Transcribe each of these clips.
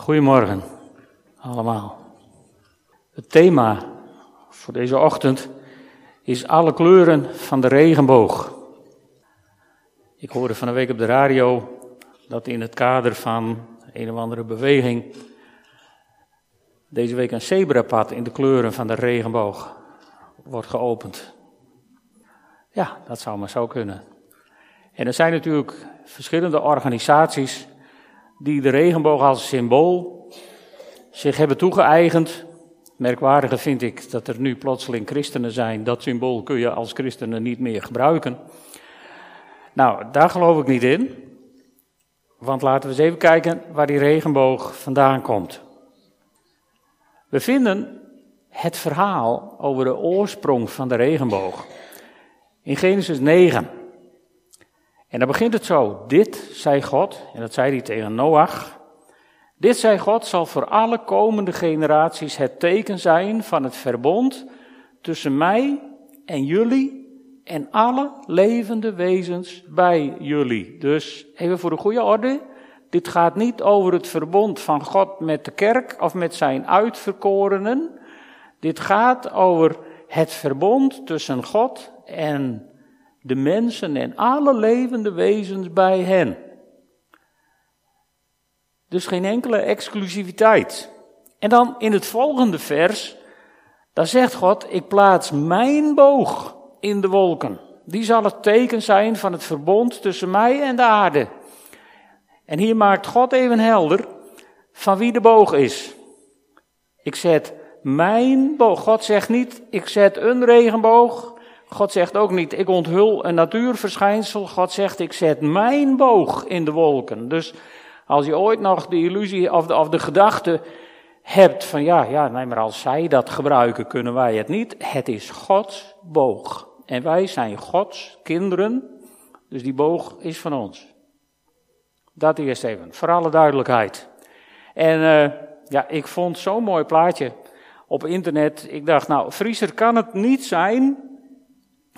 Goedemorgen allemaal. Het thema voor deze ochtend is alle kleuren van de regenboog. Ik hoorde van een week op de radio dat in het kader van een of andere beweging deze week een zebrapad in de kleuren van de regenboog wordt geopend. Ja, dat zou maar zo kunnen. En er zijn natuurlijk verschillende organisaties die de regenboog als symbool zich hebben toegeëigend. Merkwaardige vind ik dat er nu plotseling christenen zijn. Dat symbool kun je als christenen niet meer gebruiken. Nou, daar geloof ik niet in. Want laten we eens even kijken waar die regenboog vandaan komt. We vinden het verhaal over de oorsprong van de regenboog in Genesis 9. En dan begint het zo. Dit, zei God, en dat zei hij tegen Noach. Dit, zei God, zal voor alle komende generaties het teken zijn van het verbond tussen mij en jullie en alle levende wezens bij jullie. Dus even voor de goede orde. Dit gaat niet over het verbond van God met de kerk of met zijn uitverkorenen. Dit gaat over het verbond tussen God en de mensen en alle levende wezens bij hen. Dus geen enkele exclusiviteit. En dan in het volgende vers, daar zegt God, ik plaats mijn boog in de wolken. Die zal het teken zijn van het verbond tussen mij en de aarde. En hier maakt God even helder van wie de boog is. Ik zet mijn boog. God zegt niet, ik zet een regenboog. God zegt ook niet, ik onthul een natuurverschijnsel. God zegt, ik zet mijn boog in de wolken. Dus als je ooit nog de illusie of de, of de gedachte hebt van ja, ja, nee, maar als zij dat gebruiken, kunnen wij het niet. Het is Gods boog. En wij zijn Gods kinderen, dus die boog is van ons. Dat eerst even, voor alle duidelijkheid. En uh, ja, ik vond zo'n mooi plaatje op internet. Ik dacht, nou, Frieser kan het niet zijn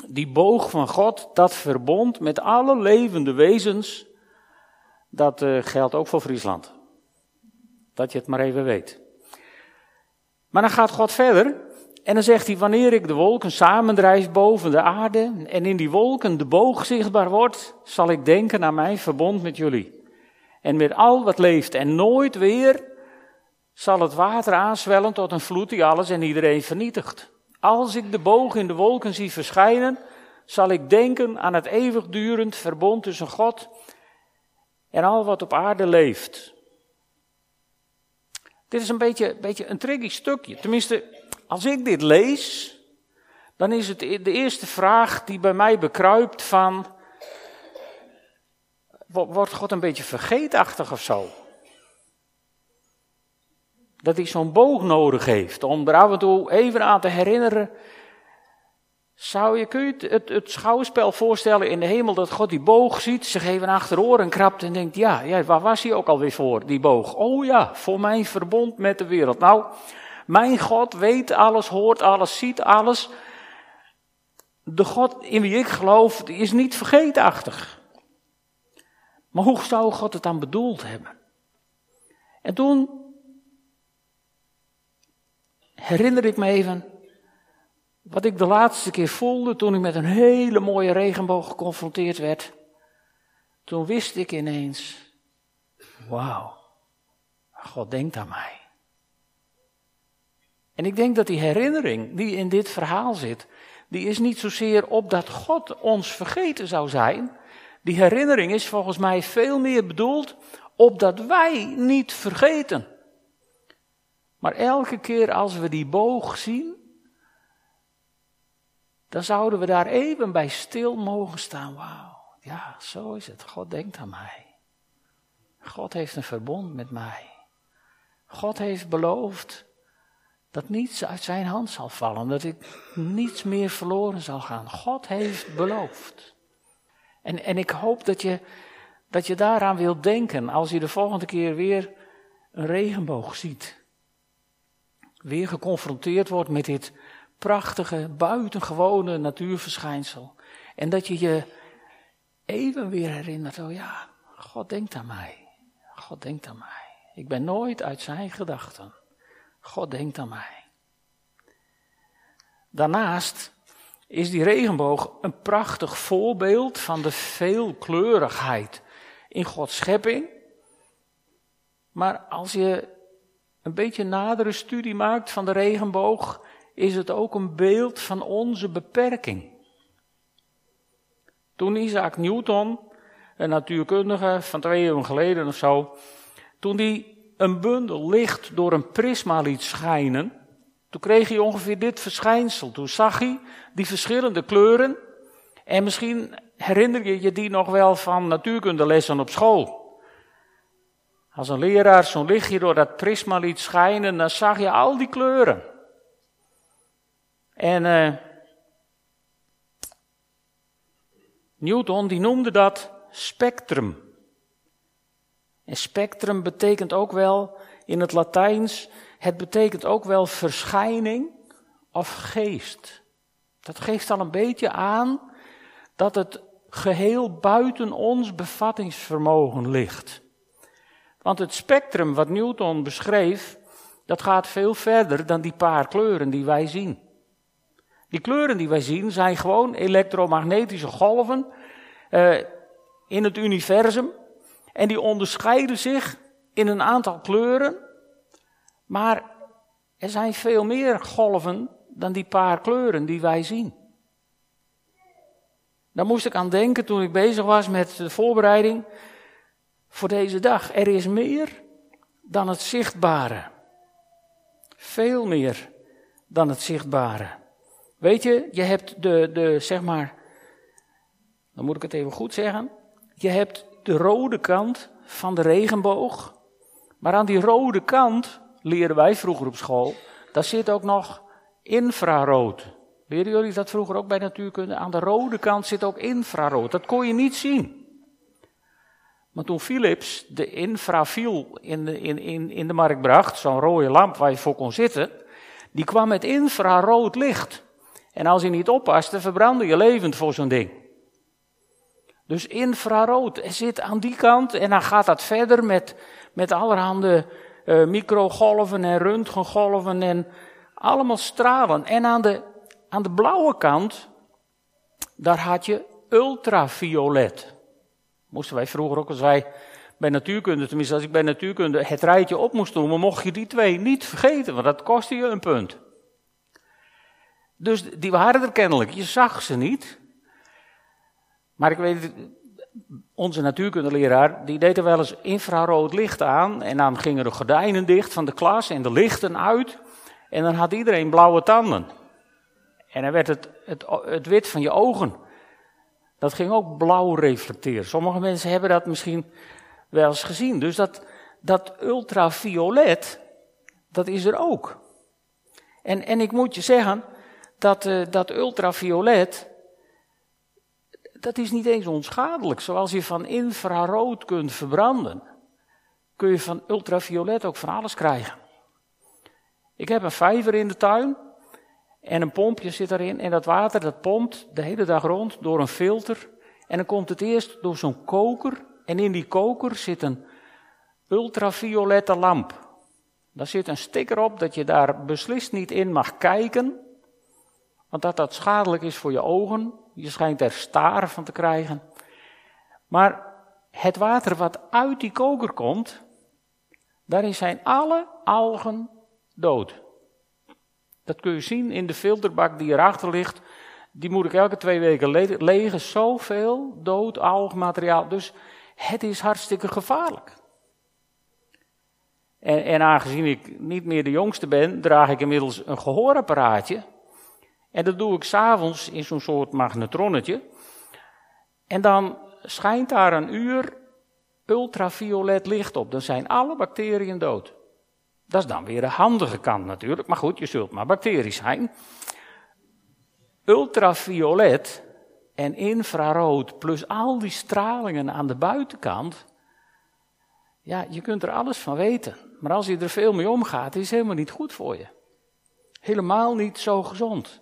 die boog van God, dat verbond met alle levende wezens, dat uh, geldt ook voor Friesland. Dat je het maar even weet. Maar dan gaat God verder en dan zegt hij, wanneer ik de wolken samendrijf boven de aarde en in die wolken de boog zichtbaar wordt, zal ik denken aan mijn verbond met jullie. En met al wat leeft en nooit weer zal het water aanzwellen tot een vloed die alles en iedereen vernietigt. Als ik de boog in de wolken zie verschijnen, zal ik denken aan het eeuwigdurend verbond tussen God en al wat op aarde leeft. Dit is een beetje, een tricky stukje. Tenminste, als ik dit lees, dan is het de eerste vraag die bij mij bekruipt van, wordt God een beetje vergeetachtig of zo? Dat hij zo'n boog nodig heeft om er af en toe even aan te herinneren. Zou je, kun je het, het, schouwspel voorstellen in de hemel dat God die boog ziet, zich even achteroren krabt en denkt, ja, ja, waar was hij ook alweer voor, die boog? Oh ja, voor mijn verbond met de wereld. Nou, mijn God weet alles, hoort alles, ziet alles. De God in wie ik geloof, die is niet vergeetachtig. Maar hoe zou God het dan bedoeld hebben? En toen herinner ik me even wat ik de laatste keer voelde toen ik met een hele mooie regenboog geconfronteerd werd. Toen wist ik ineens, wauw, God denkt aan mij. En ik denk dat die herinnering die in dit verhaal zit, die is niet zozeer op dat God ons vergeten zou zijn. Die herinnering is volgens mij veel meer bedoeld op dat wij niet vergeten. Maar elke keer als we die boog zien, dan zouden we daar even bij stil mogen staan. Wauw, ja, zo is het. God denkt aan mij. God heeft een verbond met mij. God heeft beloofd dat niets uit zijn hand zal vallen, dat ik niets meer verloren zal gaan. God heeft beloofd. En, en ik hoop dat je, dat je daaraan wilt denken als je de volgende keer weer een regenboog ziet weer geconfronteerd wordt met dit prachtige, buitengewone natuurverschijnsel. En dat je je even weer herinnert, oh ja, God denkt aan mij. God denkt aan mij. Ik ben nooit uit zijn gedachten. God denkt aan mij. Daarnaast is die regenboog een prachtig voorbeeld van de veelkleurigheid in Gods schepping. Maar als je een beetje nadere studie maakt van de regenboog, is het ook een beeld van onze beperking. Toen Isaac Newton, een natuurkundige van twee eeuwen geleden of zo, toen hij een bundel licht door een prisma liet schijnen, toen kreeg hij ongeveer dit verschijnsel. Toen zag hij die verschillende kleuren. En misschien herinner je je die nog wel van natuurkundelessen op school. Als een leraar zo'n lichtje door dat prisma liet schijnen, dan zag je al die kleuren. En uh, Newton die noemde dat spectrum. En spectrum betekent ook wel in het Latijns, het betekent ook wel verschijning of geest. Dat geeft al een beetje aan dat het geheel buiten ons bevattingsvermogen ligt. Want het spectrum wat Newton beschreef, dat gaat veel verder dan die paar kleuren die wij zien. Die kleuren die wij zien zijn gewoon elektromagnetische golven uh, in het universum. En die onderscheiden zich in een aantal kleuren. Maar er zijn veel meer golven dan die paar kleuren die wij zien. Daar moest ik aan denken toen ik bezig was met de voorbereiding voor deze dag. Er is meer dan het zichtbare. Veel meer dan het zichtbare. Weet je, je hebt de, de, zeg maar, dan moet ik het even goed zeggen. Je hebt de rode kant van de regenboog. Maar aan die rode kant, leren wij vroeger op school, daar zit ook nog infrarood. Leren jullie dat vroeger ook bij natuurkunde? Aan de rode kant zit ook infrarood. Dat kon je niet zien. Maar toen Philips de infrafiel in de, in, in, in de markt bracht, zo'n rode lamp waar je voor kon zitten, die kwam met infrarood licht. En als je niet oppaste, verbrandde je levend voor zo'n ding. Dus infrarood er zit aan die kant en dan gaat dat verder met, met allerhande uh, microgolven en röntgengolven en allemaal stralen. En aan de, aan de blauwe kant, daar had je ultraviolet. Moesten wij vroeger ook, als wij bij natuurkunde, tenminste als ik bij natuurkunde het rijtje op moest noemen, mocht je die twee niet vergeten, want dat kostte je een punt. Dus die waren er kennelijk, je zag ze niet. Maar ik weet, onze natuurkundeleraar, die deed er wel eens infrarood licht aan. En dan gingen de gordijnen dicht van de klas en de lichten uit. En dan had iedereen blauwe tanden. En dan werd het, het, het wit van je ogen, dat ging ook blauw reflecteren. Sommige mensen hebben dat misschien wel eens gezien. Dus dat, dat ultraviolet, dat is er ook. En, en ik moet je zeggen, dat, uh, dat ultraviolet, dat is niet eens onschadelijk. Zoals je van infrarood kunt verbranden, kun je van ultraviolet ook van alles krijgen. Ik heb een vijver in de tuin en een pompje zit erin en dat water dat pompt de hele dag rond door een filter. En dan komt het eerst door zo'n koker en in die koker zit een ultraviolette lamp. Daar zit een sticker op dat je daar beslist niet in mag kijken, want dat dat schadelijk is voor je ogen. Je schijnt er staren van te krijgen. Maar het water wat uit die koker komt, daarin zijn alle algen dood. Dat kun je zien in de filterbak die erachter ligt. Die moet ik elke twee weken le legen. Zoveel dood algenmateriaal. Dus het is hartstikke gevaarlijk. En, en, aangezien ik niet meer de jongste ben, draag ik inmiddels een gehoorapparaatje. En dat doe ik s'avonds in zo'n soort magnetronnetje. En dan schijnt daar een uur ultraviolet licht op. Dan zijn alle bacteriën dood. Dat is dan weer de handige kant natuurlijk. Maar goed, je zult maar bacteriën zijn. Ultraviolet en infrarood plus al die stralingen aan de buitenkant. Ja, je kunt er alles van weten. Maar als je er veel mee omgaat, is het helemaal niet goed voor je. Helemaal niet zo gezond.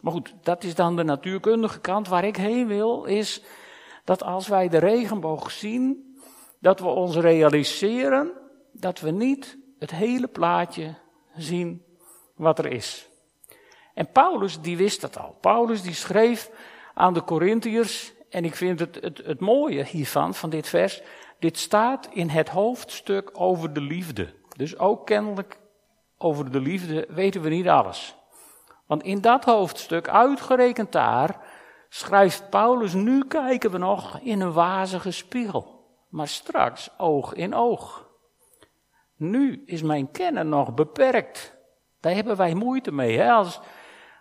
Maar goed, dat is dan de natuurkundige kant. Waar ik heen wil, is dat als wij de regenboog zien, dat we ons realiseren dat we niet het hele plaatje zien wat er is. En Paulus, die wist dat al. Paulus, die schreef aan de Corinthiërs, en ik vind het, het, het mooie hiervan, van dit vers, dit staat in het hoofdstuk over de liefde. Dus ook kennelijk over de liefde weten we niet alles. Want in dat hoofdstuk, uitgerekend daar, schrijft Paulus, nu kijken we nog in een wazige spiegel, maar straks oog in oog. Nu is mijn kennen nog beperkt. Daar hebben wij moeite mee, hè? Als,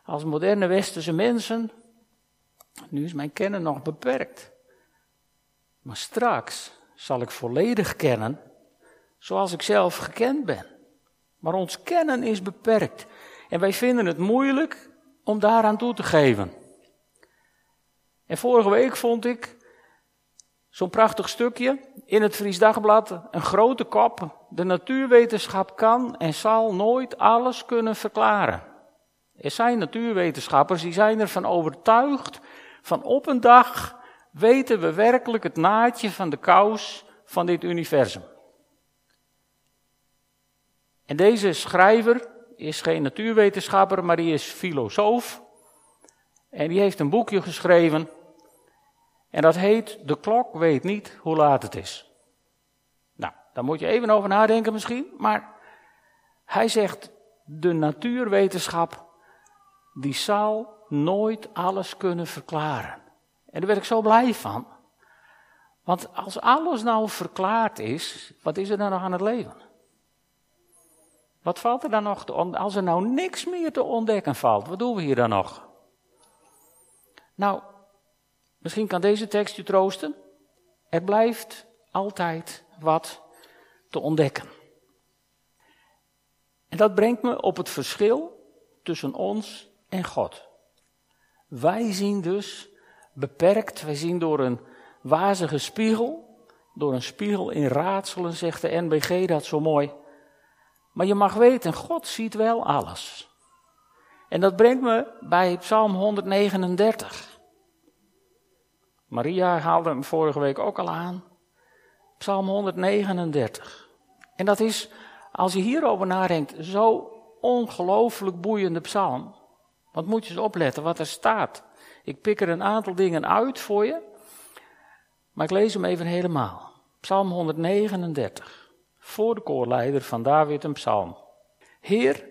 als moderne westerse mensen. Nu is mijn kennen nog beperkt. Maar straks zal ik volledig kennen zoals ik zelf gekend ben. Maar ons kennen is beperkt. En wij vinden het moeilijk om daaraan toe te geven. En vorige week vond ik zo'n prachtig stukje in het Fries Dagblad, een grote kop. De natuurwetenschap kan en zal nooit alles kunnen verklaren. Er zijn natuurwetenschappers die zijn ervan overtuigd van op een dag weten we werkelijk het naadje van de kous van dit universum. En deze schrijver is geen natuurwetenschapper, maar die is filosoof. En die heeft een boekje geschreven. En dat heet De klok weet niet hoe laat het is. Nou, daar moet je even over nadenken misschien. Maar hij zegt, de natuurwetenschap, die zal nooit alles kunnen verklaren. En daar werd ik zo blij van. Want als alles nou verklaard is, wat is er dan nog aan het leven? Wat valt er dan nog te Als er nou niks meer te ontdekken valt, wat doen we hier dan nog? Nou, misschien kan deze tekst je troosten. Er blijft altijd wat te ontdekken. En dat brengt me op het verschil tussen ons en God. Wij zien dus beperkt, wij zien door een wazige spiegel, door een spiegel in raadselen, zegt de NBG dat zo mooi. Maar je mag weten, God ziet wel alles. En dat brengt me bij Psalm 139. Maria haalde hem vorige week ook al aan. Psalm 139. En dat is, als je hierover nadenkt, zo ongelooflijk boeiende psalm. Want moet je eens opletten wat er staat. Ik pik er een aantal dingen uit voor je, maar ik lees hem even helemaal. Psalm 139 voor de koorleider van David een psalm. Heer,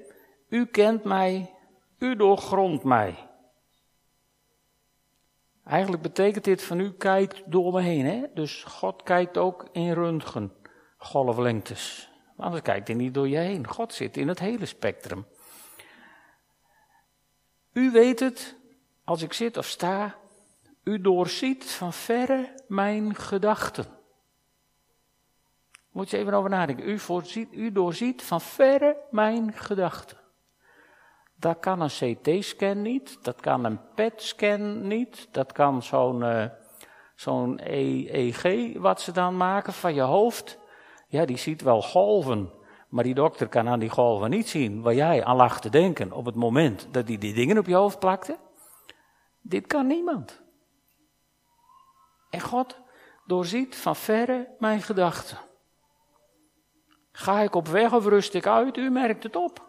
u kent mij, u doorgrondt mij. Eigenlijk betekent dit van u kijkt door me heen. Hè? Dus God kijkt ook in röntgen, golflengtes. Anders kijkt hij niet door je heen. God zit in het hele spectrum. U weet het, als ik zit of sta, u doorziet van verre mijn gedachten. Moet je even over nadenken. U, voorziet, u doorziet van verre mijn gedachten. Dat kan een CT-scan niet, dat kan een PET-scan niet, dat kan zo'n uh, zo'n EEG wat ze dan maken van je hoofd. Ja, die ziet wel golven, maar die dokter kan aan die golven niet zien waar jij aan lag te denken op het moment dat hij die dingen op je hoofd plakte. Dit kan niemand. En God doorziet van verre mijn gedachten. Ga ik op weg of rust ik uit? U merkt het op.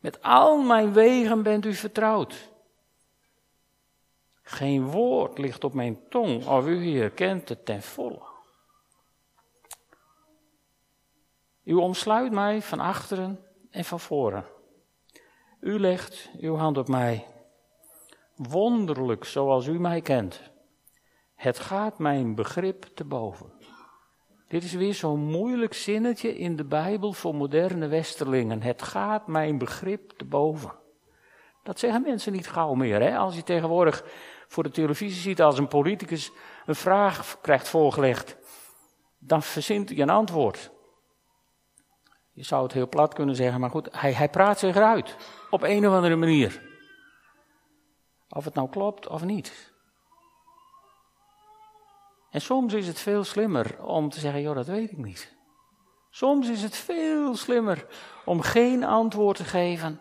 Met al mijn wegen bent u vertrouwd. Geen woord ligt op mijn tong, of u hier kent het ten volle. U omsluit mij van achteren en van voren. U legt uw hand op mij. Wonderlijk zoals u mij kent. Het gaat mijn begrip te boven. Dit is weer zo'n moeilijk zinnetje in de Bijbel voor moderne westerlingen. Het gaat mijn begrip te boven. Dat zeggen mensen niet gauw meer. Hè? Als je tegenwoordig voor de televisie ziet als een politicus een vraag krijgt voorgelegd, dan verzint hij een antwoord. Je zou het heel plat kunnen zeggen, maar goed, hij, hij praat zich eruit. Op een of andere manier. Of het nou klopt of niet. En soms is het veel slimmer om te zeggen, joh, dat weet ik niet. Soms is het veel slimmer om geen antwoord te geven,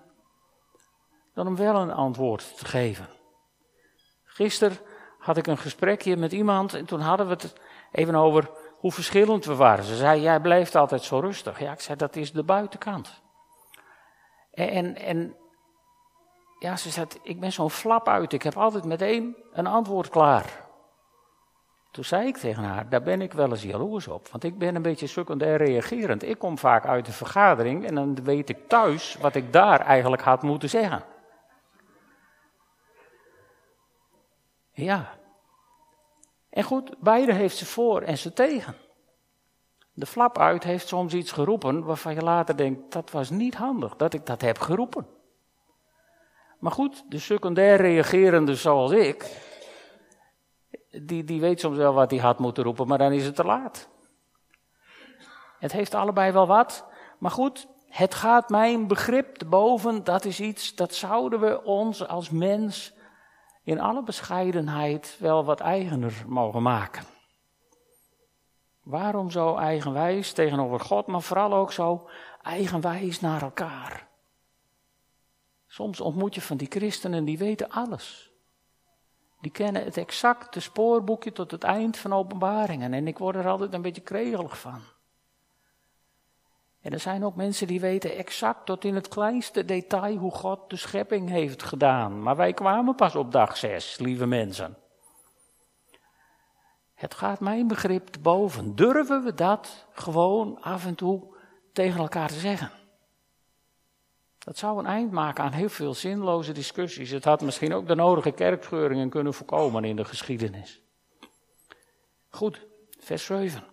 dan om wel een antwoord te geven. Gisteren had ik een gesprekje met iemand en toen hadden we het even over hoe verschillend we waren. Ze zei, jij blijft altijd zo rustig. Ja, ik zei, dat is de buitenkant. En, en, ja, ze zei, ik ben zo'n flap uit. Ik heb altijd meteen een antwoord klaar. Toen zei ik tegen haar, daar ben ik wel eens jaloers op. Want ik ben een beetje secundair reagerend. Ik kom vaak uit de vergadering en dan weet ik thuis wat ik daar eigenlijk had moeten zeggen. Ja. En goed, beide heeft ze voor en ze tegen. De flap uit heeft soms iets geroepen waarvan je later denkt, dat was niet handig dat ik dat heb geroepen. Maar goed, de secundair reagerende zoals ik, die, die weet soms wel wat hij had moeten roepen, maar dan is het te laat. Het heeft allebei wel wat, maar goed, het gaat mijn begrip te boven, dat is iets, dat zouden we ons als mens in alle bescheidenheid wel wat eigener mogen maken. Waarom zo eigenwijs tegenover God, maar vooral ook zo eigenwijs naar elkaar? Soms ontmoet je van die christenen die weten alles. Die kennen het exacte spoorboekje tot het eind van openbaringen. En ik word er altijd een beetje kregelig van. En er zijn ook mensen die weten exact tot in het kleinste detail hoe God de schepping heeft gedaan. Maar wij kwamen pas op dag zes, lieve mensen. Het gaat mijn begrip te boven. Durven we dat gewoon af en toe tegen elkaar te zeggen? Dat zou een eind maken aan heel veel zinloze discussies. Het had misschien ook de nodige kerkscheuringen kunnen voorkomen in de geschiedenis. Goed, vers 7.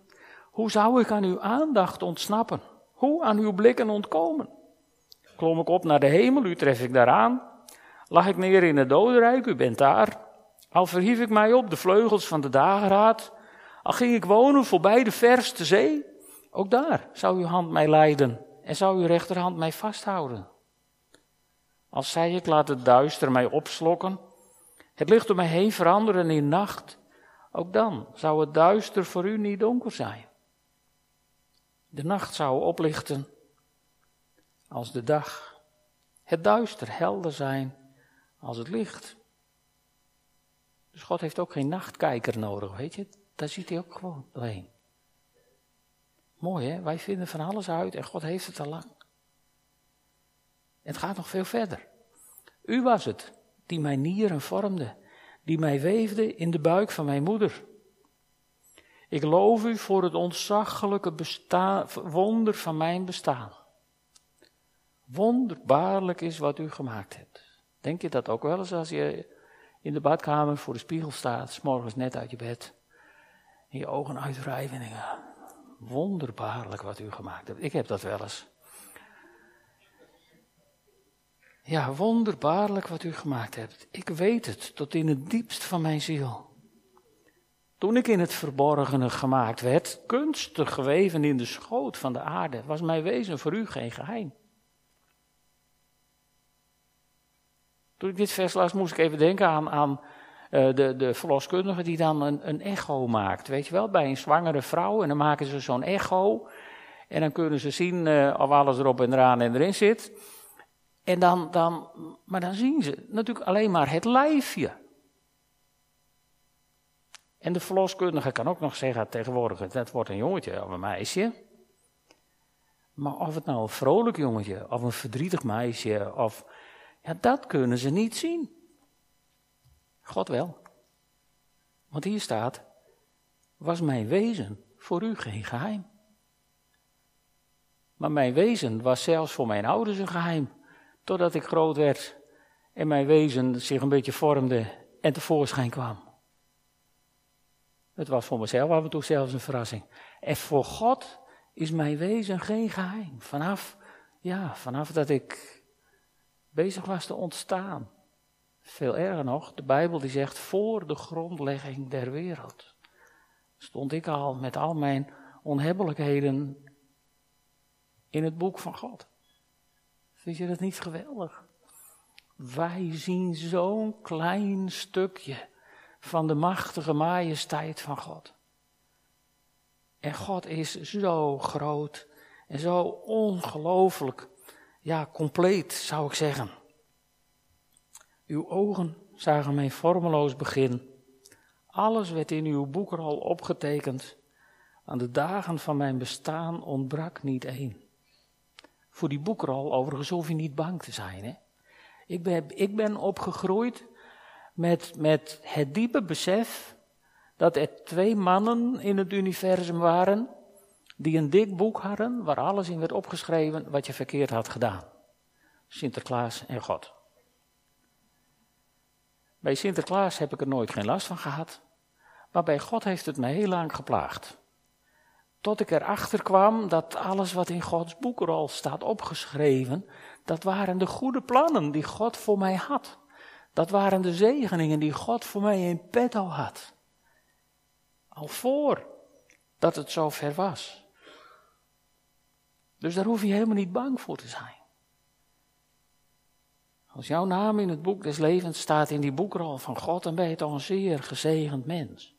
Hoe zou ik aan uw aandacht ontsnappen? Hoe aan uw blikken ontkomen? Klom ik op naar de hemel, u tref ik daaraan. Lag ik neer in het dodenrijk, u bent daar. Al verhief ik mij op de vleugels van de dageraad. Al ging ik wonen voorbij de verste zee. Ook daar zou uw hand mij leiden en zou uw rechterhand mij vasthouden. Als zei ik, laat het duister mij opslokken, het licht om mij heen veranderen in nacht, ook dan zou het duister voor u niet donker zijn. De nacht zou oplichten als de dag, het duister helder zijn als het licht. Dus God heeft ook geen nachtkijker nodig, weet je? Daar ziet hij ook gewoon doorheen. Mooi hè, wij vinden van alles uit en God heeft het al lang. Het gaat nog veel verder. U was het die mijn nieren vormde, die mij weefde in de buik van mijn moeder. Ik loof u voor het ontzaglijke wonder van mijn bestaan. Wonderbaarlijk is wat u gemaakt hebt. Denk je dat ook wel eens als je in de badkamer voor de spiegel staat, s morgens net uit je bed, en je ogen uitwrijven en denken, wonderbaarlijk wat u gemaakt hebt. Ik heb dat wel eens. Ja, wonderbaarlijk wat u gemaakt hebt. Ik weet het tot in het diepst van mijn ziel. Toen ik in het verborgene gemaakt werd, kunstig geweven in de schoot van de aarde, was mijn wezen voor u geen geheim. Toen ik dit vers las, moest ik even denken aan, aan uh, de, de verloskundige die dan een, een echo maakt. Weet je wel, bij een zwangere vrouw. En dan maken ze zo'n echo. En dan kunnen ze zien uh, of alles erop en eraan en erin zit. En dan, dan, maar dan zien ze natuurlijk alleen maar het lijfje. En de verloskundige kan ook nog zeggen tegenwoordig, dat wordt een jongetje of een meisje. Maar of het nou een vrolijk jongetje of een verdrietig meisje, of, ja, dat kunnen ze niet zien. God wel. Want hier staat, was mijn wezen voor u geen geheim. Maar mijn wezen was zelfs voor mijn ouders een geheim. Totdat ik groot werd en mijn wezen zich een beetje vormde en tevoorschijn kwam. Het was voor mezelf af en toe zelfs een verrassing. En voor God is mijn wezen geen geheim. Vanaf, ja, vanaf dat ik bezig was te ontstaan. Veel erger nog, de Bijbel die zegt voor de grondlegging der wereld. Stond ik al met al mijn onhebbelijkheden in het boek van God. Vind je dat niet geweldig? Wij zien zo'n klein stukje van de machtige majesteit van God. En God is zo groot en zo ongelooflijk, ja, compleet zou ik zeggen. Uw ogen zagen mijn vormeloos begin. Alles werd in uw boek al opgetekend, Aan de dagen van mijn bestaan ontbrak niet één. Voor die boekrol overigens hoef je niet bang te zijn. Hè? Ik, ben, ik ben opgegroeid met, met het diepe besef dat er twee mannen in het universum waren die een dik boek hadden waar alles in werd opgeschreven wat je verkeerd had gedaan. Sinterklaas en God. Bij Sinterklaas heb ik er nooit geen last van gehad, maar bij God heeft het me heel lang geplaagd. Tot ik erachter kwam dat alles wat in Gods boekrol staat opgeschreven, dat waren de goede plannen die God voor mij had. Dat waren de zegeningen die God voor mij in petto had. Al voor dat het zo ver was. Dus daar hoef je helemaal niet bang voor te zijn. Als jouw naam in het boek des levens staat in die boekrol van God, dan ben je toch een zeer gezegend mens.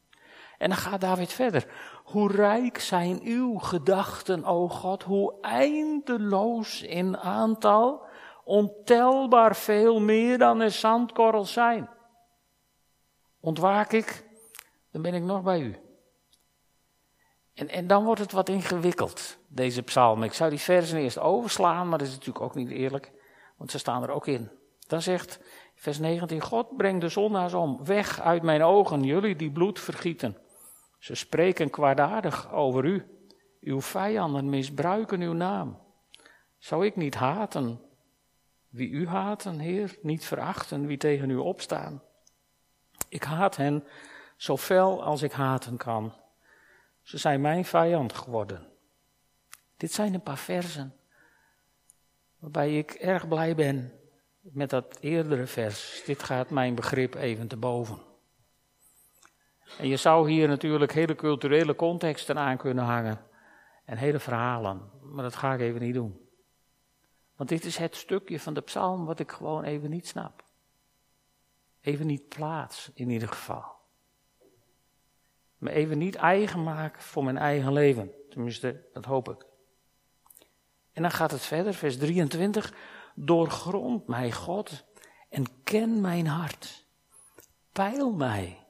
En dan gaat David verder. Hoe rijk zijn uw gedachten, o God, hoe eindeloos in aantal, ontelbaar veel meer dan er zandkorrels zijn. Ontwaak ik, dan ben ik nog bij u. En, en dan wordt het wat ingewikkeld, deze psalm. Ik zou die versen eerst overslaan, maar dat is natuurlijk ook niet eerlijk, want ze staan er ook in. Dan zegt vers 19, God brengt de zondaars om, weg uit mijn ogen, jullie die bloed vergieten. Ze spreken kwaadaardig over u. Uw vijanden misbruiken uw naam. Zou ik niet haten wie u haten, Heer, niet verachten wie tegen u opstaan? Ik haat hen zo fel als ik haten kan. Ze zijn mijn vijand geworden. Dit zijn een paar versen waarbij ik erg blij ben met dat eerdere vers. Dit gaat mijn begrip even te boven. En je zou hier natuurlijk hele culturele contexten aan kunnen hangen en hele verhalen, maar dat ga ik even niet doen. Want dit is het stukje van de psalm wat ik gewoon even niet snap. Even niet plaats, in ieder geval. Me even niet eigen maak voor mijn eigen leven. Tenminste, dat hoop ik. En dan gaat het verder, vers 23. Doorgrond mij, God, en ken mijn hart. Peil mij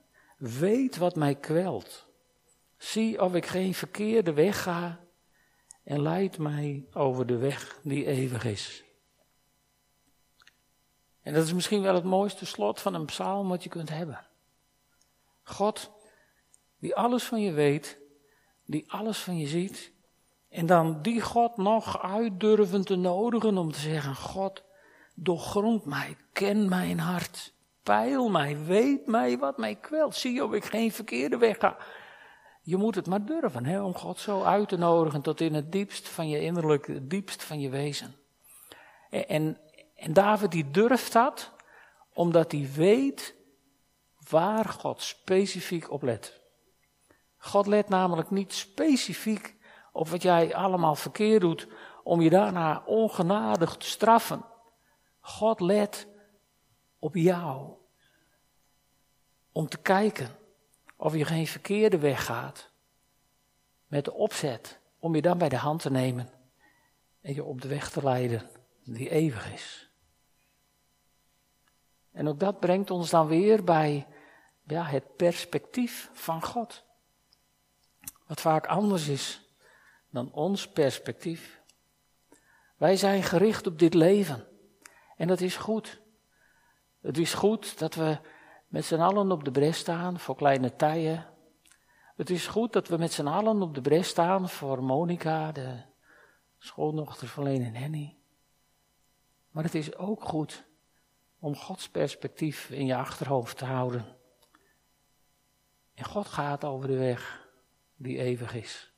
Weet wat mij kwelt. Zie of ik geen verkeerde weg ga en leid mij over de weg die eeuwig is. En dat is misschien wel het mooiste slot van een psalm wat je kunt hebben. God, die alles van je weet, die alles van je ziet, en dan die God nog uitdurven te nodigen om te zeggen: God, doorgrond mij, ken mijn hart. Peil mij, weet mij wat mij kwelt. Zie of ik geen verkeerde weg ga. Je moet het maar durven, hè, om God zo uit te nodigen tot in het diepst van je innerlijk, het diepst van je wezen. En, en David die durft dat, omdat hij weet waar God specifiek op let. God let namelijk niet specifiek op wat jij allemaal verkeerd doet, om je daarna ongenadig te straffen. God let op jou. Om te kijken of je geen verkeerde weg gaat. Met de opzet om je dan bij de hand te nemen en je op de weg te leiden die eeuwig is. En ook dat brengt ons dan weer bij ja, het perspectief van God. Wat vaak anders is dan ons perspectief. Wij zijn gericht op dit leven. En dat is goed. Het is goed dat we met z'n allen op de bres staan voor kleine tijden. Het is goed dat we met z'n allen op de bres staan voor Monica, de schoondochter van Leen en Henny. Maar het is ook goed om Gods perspectief in je achterhoofd te houden. En God gaat over de weg die eeuwig is.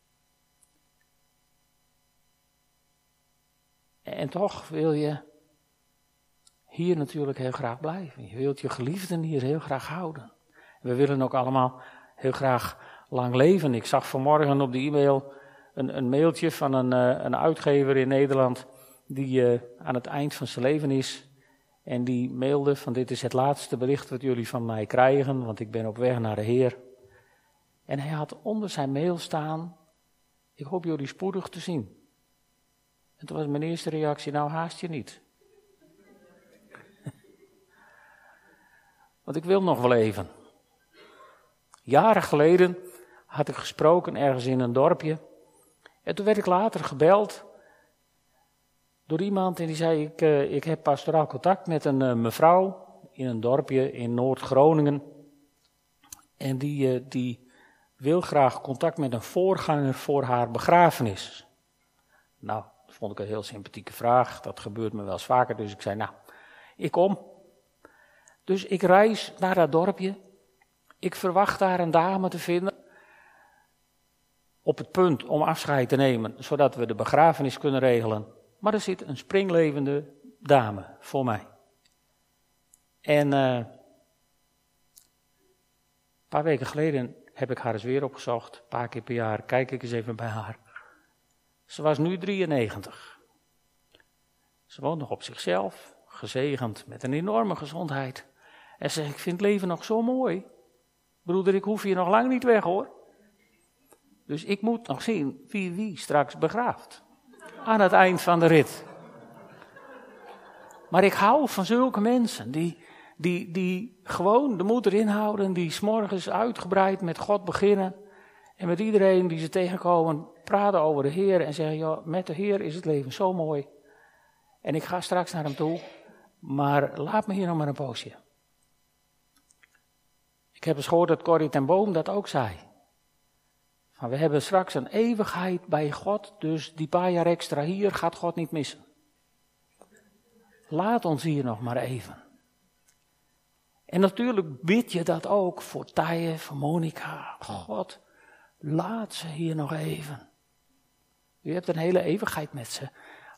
En toch wil je hier natuurlijk heel graag blijven. Je wilt je geliefden hier heel graag houden. We willen ook allemaal heel graag lang leven. Ik zag vanmorgen op de e-mail een, een mailtje van een, uh, een uitgever in Nederland die uh, aan het eind van zijn leven is. En die mailde van dit is het laatste bericht wat jullie van mij krijgen, want ik ben op weg naar de Heer. En hij had onder zijn mail staan, ik hoop jullie spoedig te zien. En toen was mijn eerste reactie, nou haast je niet. Want ik wil nog wel even. Jaren geleden had ik gesproken ergens in een dorpje. En toen werd ik later gebeld door iemand en die zei: Ik, uh, ik heb pastoraal contact met een uh, mevrouw in een dorpje in Noord-Groningen. En die, uh, die wil graag contact met een voorganger voor haar begrafenis. Nou, dat vond ik een heel sympathieke vraag. Dat gebeurt me wel eens vaker, dus ik zei: Nou, ik kom. Dus ik reis naar dat dorpje. Ik verwacht daar een dame te vinden. Op het punt om afscheid te nemen, zodat we de begrafenis kunnen regelen. Maar er zit een springlevende dame voor mij. En uh, een paar weken geleden heb ik haar eens weer opgezocht. Een paar keer per jaar kijk ik eens even bij haar. Ze was nu 93. Ze woont nog op zichzelf, gezegend met een enorme gezondheid. En ze zegt, ik vind het leven nog zo mooi. Broeder, ik hoef hier nog lang niet weg hoor. Dus ik moet nog zien wie wie straks begraaft aan het eind van de rit. Maar ik hou van zulke mensen die, die, die gewoon de moed erin houden, die s'morgens uitgebreid met God beginnen. En met iedereen die ze tegenkomen, praten over de Heer en zeggen: joh, met de Heer is het leven zo mooi. En ik ga straks naar hem toe, maar laat me hier nog maar een poosje. Ik heb eens gehoord dat Corrie ten Boom dat ook zei. Maar we hebben straks een eeuwigheid bij God, dus die paar jaar extra hier gaat God niet missen. Laat ons hier nog maar even. En natuurlijk bid je dat ook voor Tije, voor Monica. God, laat ze hier nog even. U hebt een hele eeuwigheid met ze.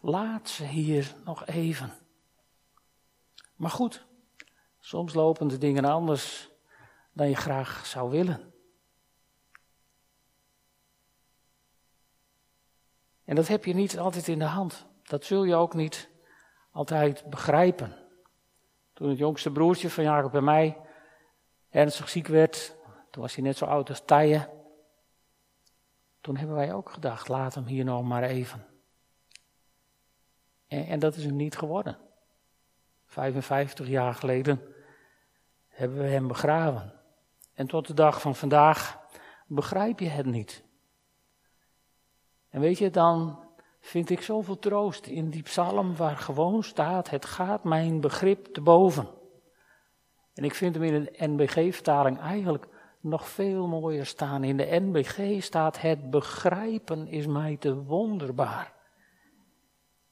Laat ze hier nog even. Maar goed, soms lopen de dingen anders dan je graag zou willen. En dat heb je niet altijd in de hand. Dat zul je ook niet altijd begrijpen. Toen het jongste broertje van Jacob bij mij ernstig ziek werd, toen was hij net zo oud als Tije. Toen hebben wij ook gedacht, laat hem hier nog maar even. En, en dat is hem niet geworden. 55 jaar geleden hebben we hem begraven. En tot de dag van vandaag begrijp je het niet. En weet je, dan vind ik zoveel troost in die psalm waar gewoon staat: Het gaat mijn begrip te boven. En ik vind hem in de NBG-vertaling eigenlijk nog veel mooier staan. In de NBG staat: Het begrijpen is mij te wonderbaar,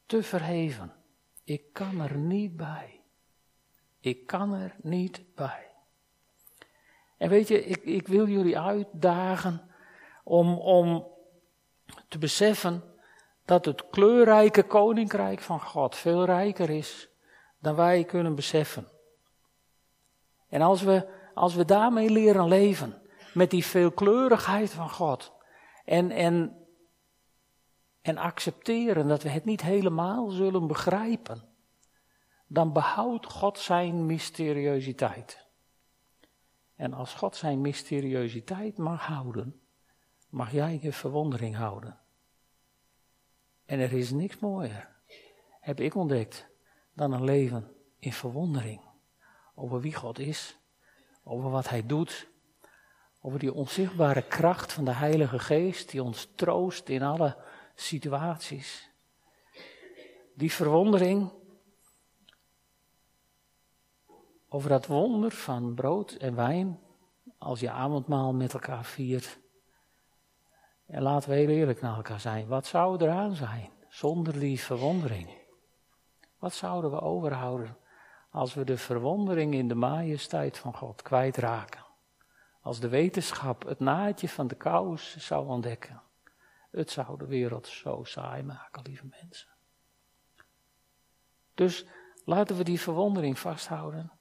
te verheven. Ik kan er niet bij. Ik kan er niet bij. En weet je, ik, ik wil jullie uitdagen om, om te beseffen dat het kleurrijke koninkrijk van God veel rijker is dan wij kunnen beseffen. En als we, als we daarmee leren leven, met die veelkleurigheid van God, en, en, en accepteren dat we het niet helemaal zullen begrijpen, dan behoudt God zijn mysteriositeit. En als God zijn mysteriositeit mag houden, mag jij je verwondering houden. En er is niks mooier, heb ik ontdekt, dan een leven in verwondering over wie God is, over wat Hij doet, over die onzichtbare kracht van de Heilige Geest die ons troost in alle situaties. Die verwondering over dat wonder van brood en wijn als je avondmaal met elkaar viert. En laten we heel eerlijk naar elkaar zijn. Wat zou eraan zijn zonder die verwondering? Wat zouden we overhouden als we de verwondering in de majesteit van God kwijtraken? Als de wetenschap het naadje van de kous zou ontdekken. Het zou de wereld zo saai maken, lieve mensen. Dus laten we die verwondering vasthouden.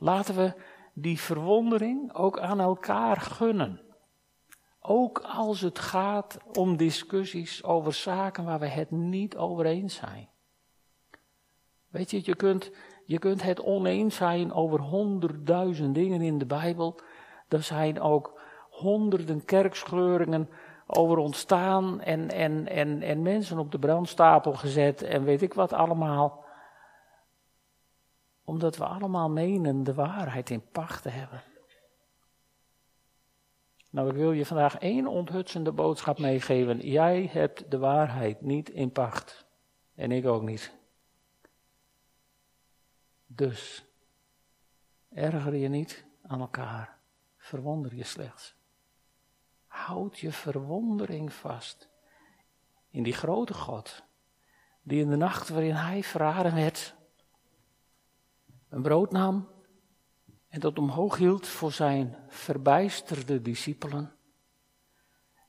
Laten we die verwondering ook aan elkaar gunnen. Ook als het gaat om discussies over zaken waar we het niet over eens zijn. Weet je, je kunt, je kunt het oneens zijn over honderdduizend dingen in de Bijbel. Er zijn ook honderden kerkscheuringen over ontstaan en, en, en, en mensen op de brandstapel gezet en weet ik wat allemaal. Omdat we allemaal menen de waarheid in pacht te hebben. Nou, ik wil je vandaag één onthutsende boodschap meegeven. Jij hebt de waarheid niet in pacht. En ik ook niet. Dus, erger je niet aan elkaar. Verwonder je slechts. Houd je verwondering vast. In die grote God. Die in de nacht waarin hij verraden werd. Een brood nam en dat omhoog hield voor zijn verbijsterde discipelen.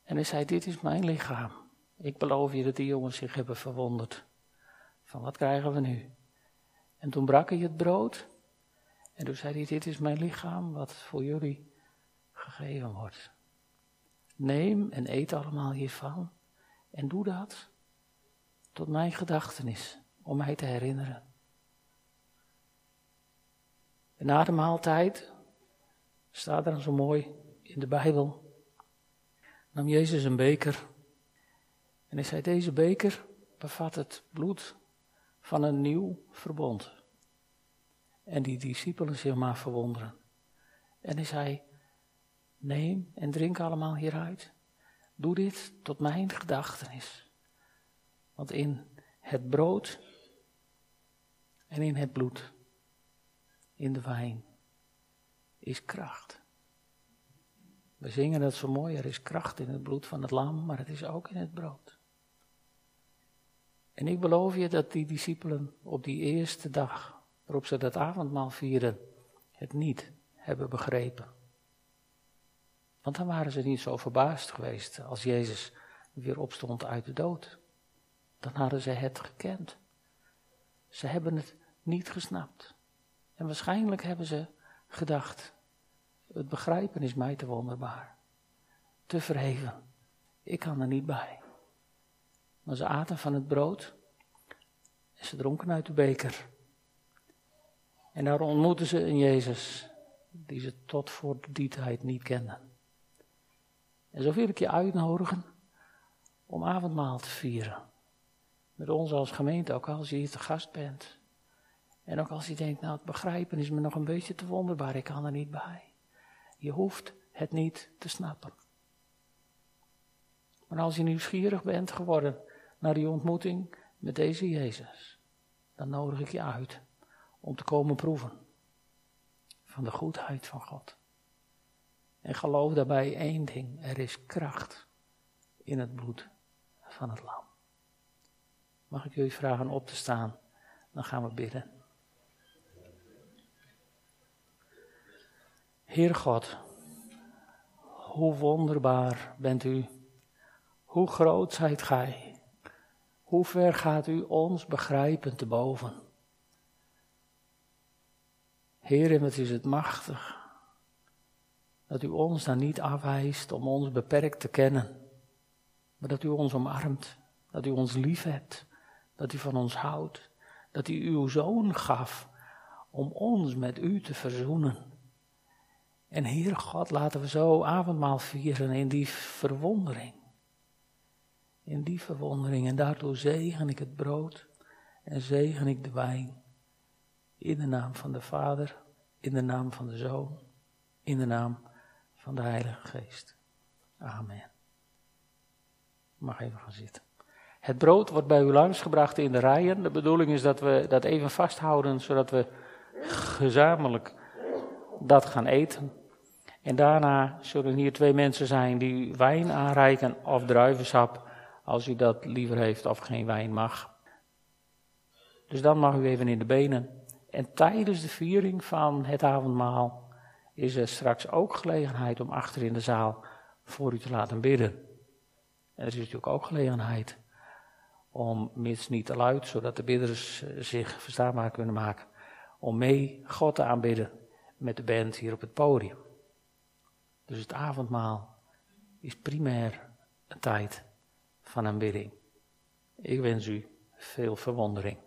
En hij zei, dit is mijn lichaam. Ik beloof je dat die jongens zich hebben verwonderd. Van wat krijgen we nu? En toen brak hij het brood. En toen zei hij, dit is mijn lichaam wat voor jullie gegeven wordt. Neem en eet allemaal hiervan. En doe dat tot mijn gedachtenis, om mij te herinneren. En na de maaltijd, staat er zo mooi in de Bijbel, nam Jezus een beker. En hij zei, deze beker bevat het bloed van een nieuw verbond. En die discipelen zich maar verwonderen. En hij zei, neem en drink allemaal hieruit. Doe dit tot mijn gedachtenis. Want in het brood en in het bloed in de wijn is kracht. We zingen dat zo mooi, er is kracht in het bloed van het lam, maar het is ook in het brood. En ik beloof je dat die discipelen op die eerste dag, waarop ze dat avondmaal vieren, het niet hebben begrepen. Want dan waren ze niet zo verbaasd geweest als Jezus weer opstond uit de dood. Dan hadden ze het gekend. Ze hebben het niet gesnapt. En waarschijnlijk hebben ze gedacht, het begrijpen is mij te wonderbaar. Te verheven. Ik kan er niet bij. Maar ze aten van het brood en ze dronken uit de beker. En daar ontmoetten ze een Jezus die ze tot voor die tijd niet kenden. En zo wil ik je uitnodigen om avondmaal te vieren. Met ons als gemeente, ook als je hier te gast bent. En ook als je denkt, nou het begrijpen is me nog een beetje te wonderbaar, ik kan er niet bij. Je hoeft het niet te snappen. Maar als je nieuwsgierig bent geworden naar die ontmoeting met deze Jezus, dan nodig ik je uit om te komen proeven van de goedheid van God. En geloof daarbij één ding, er is kracht in het bloed van het lam. Mag ik jullie vragen op te staan? Dan gaan we bidden. Heer God, hoe wonderbaar bent u. Hoe groot zijt gij. Hoe ver gaat u ons begrijpen te boven. Heer, wat is het machtig dat u ons dan niet afwijst om ons beperkt te kennen, maar dat u ons omarmt, dat u ons lief hebt, dat u van ons houdt, dat u uw zoon gaf om ons met u te verzoenen. En Heer God, laten we zo avondmaal vieren in die verwondering. In die verwondering. En daardoor zegen ik het brood en zegen ik de wijn. In de naam van de Vader, in de naam van de Zoon, in de naam van de Heilige Geest. Amen. Mag even gaan zitten. Het brood wordt bij u langsgebracht in de rijen. De bedoeling is dat we dat even vasthouden, zodat we gezamenlijk dat gaan eten. En daarna zullen hier twee mensen zijn die wijn aanreiken of druivensap, als u dat liever heeft of geen wijn mag. Dus dan mag u even in de benen. En tijdens de viering van het avondmaal is er straks ook gelegenheid om achter in de zaal voor u te laten bidden. En er is natuurlijk ook gelegenheid om, mits niet te luid, zodat de bidders eh, zich verstaanbaar kunnen maken, om mee God te aanbidden met de band hier op het podium. Dus het avondmaal is primair een tijd van aanbidding. Ik wens u veel verwondering.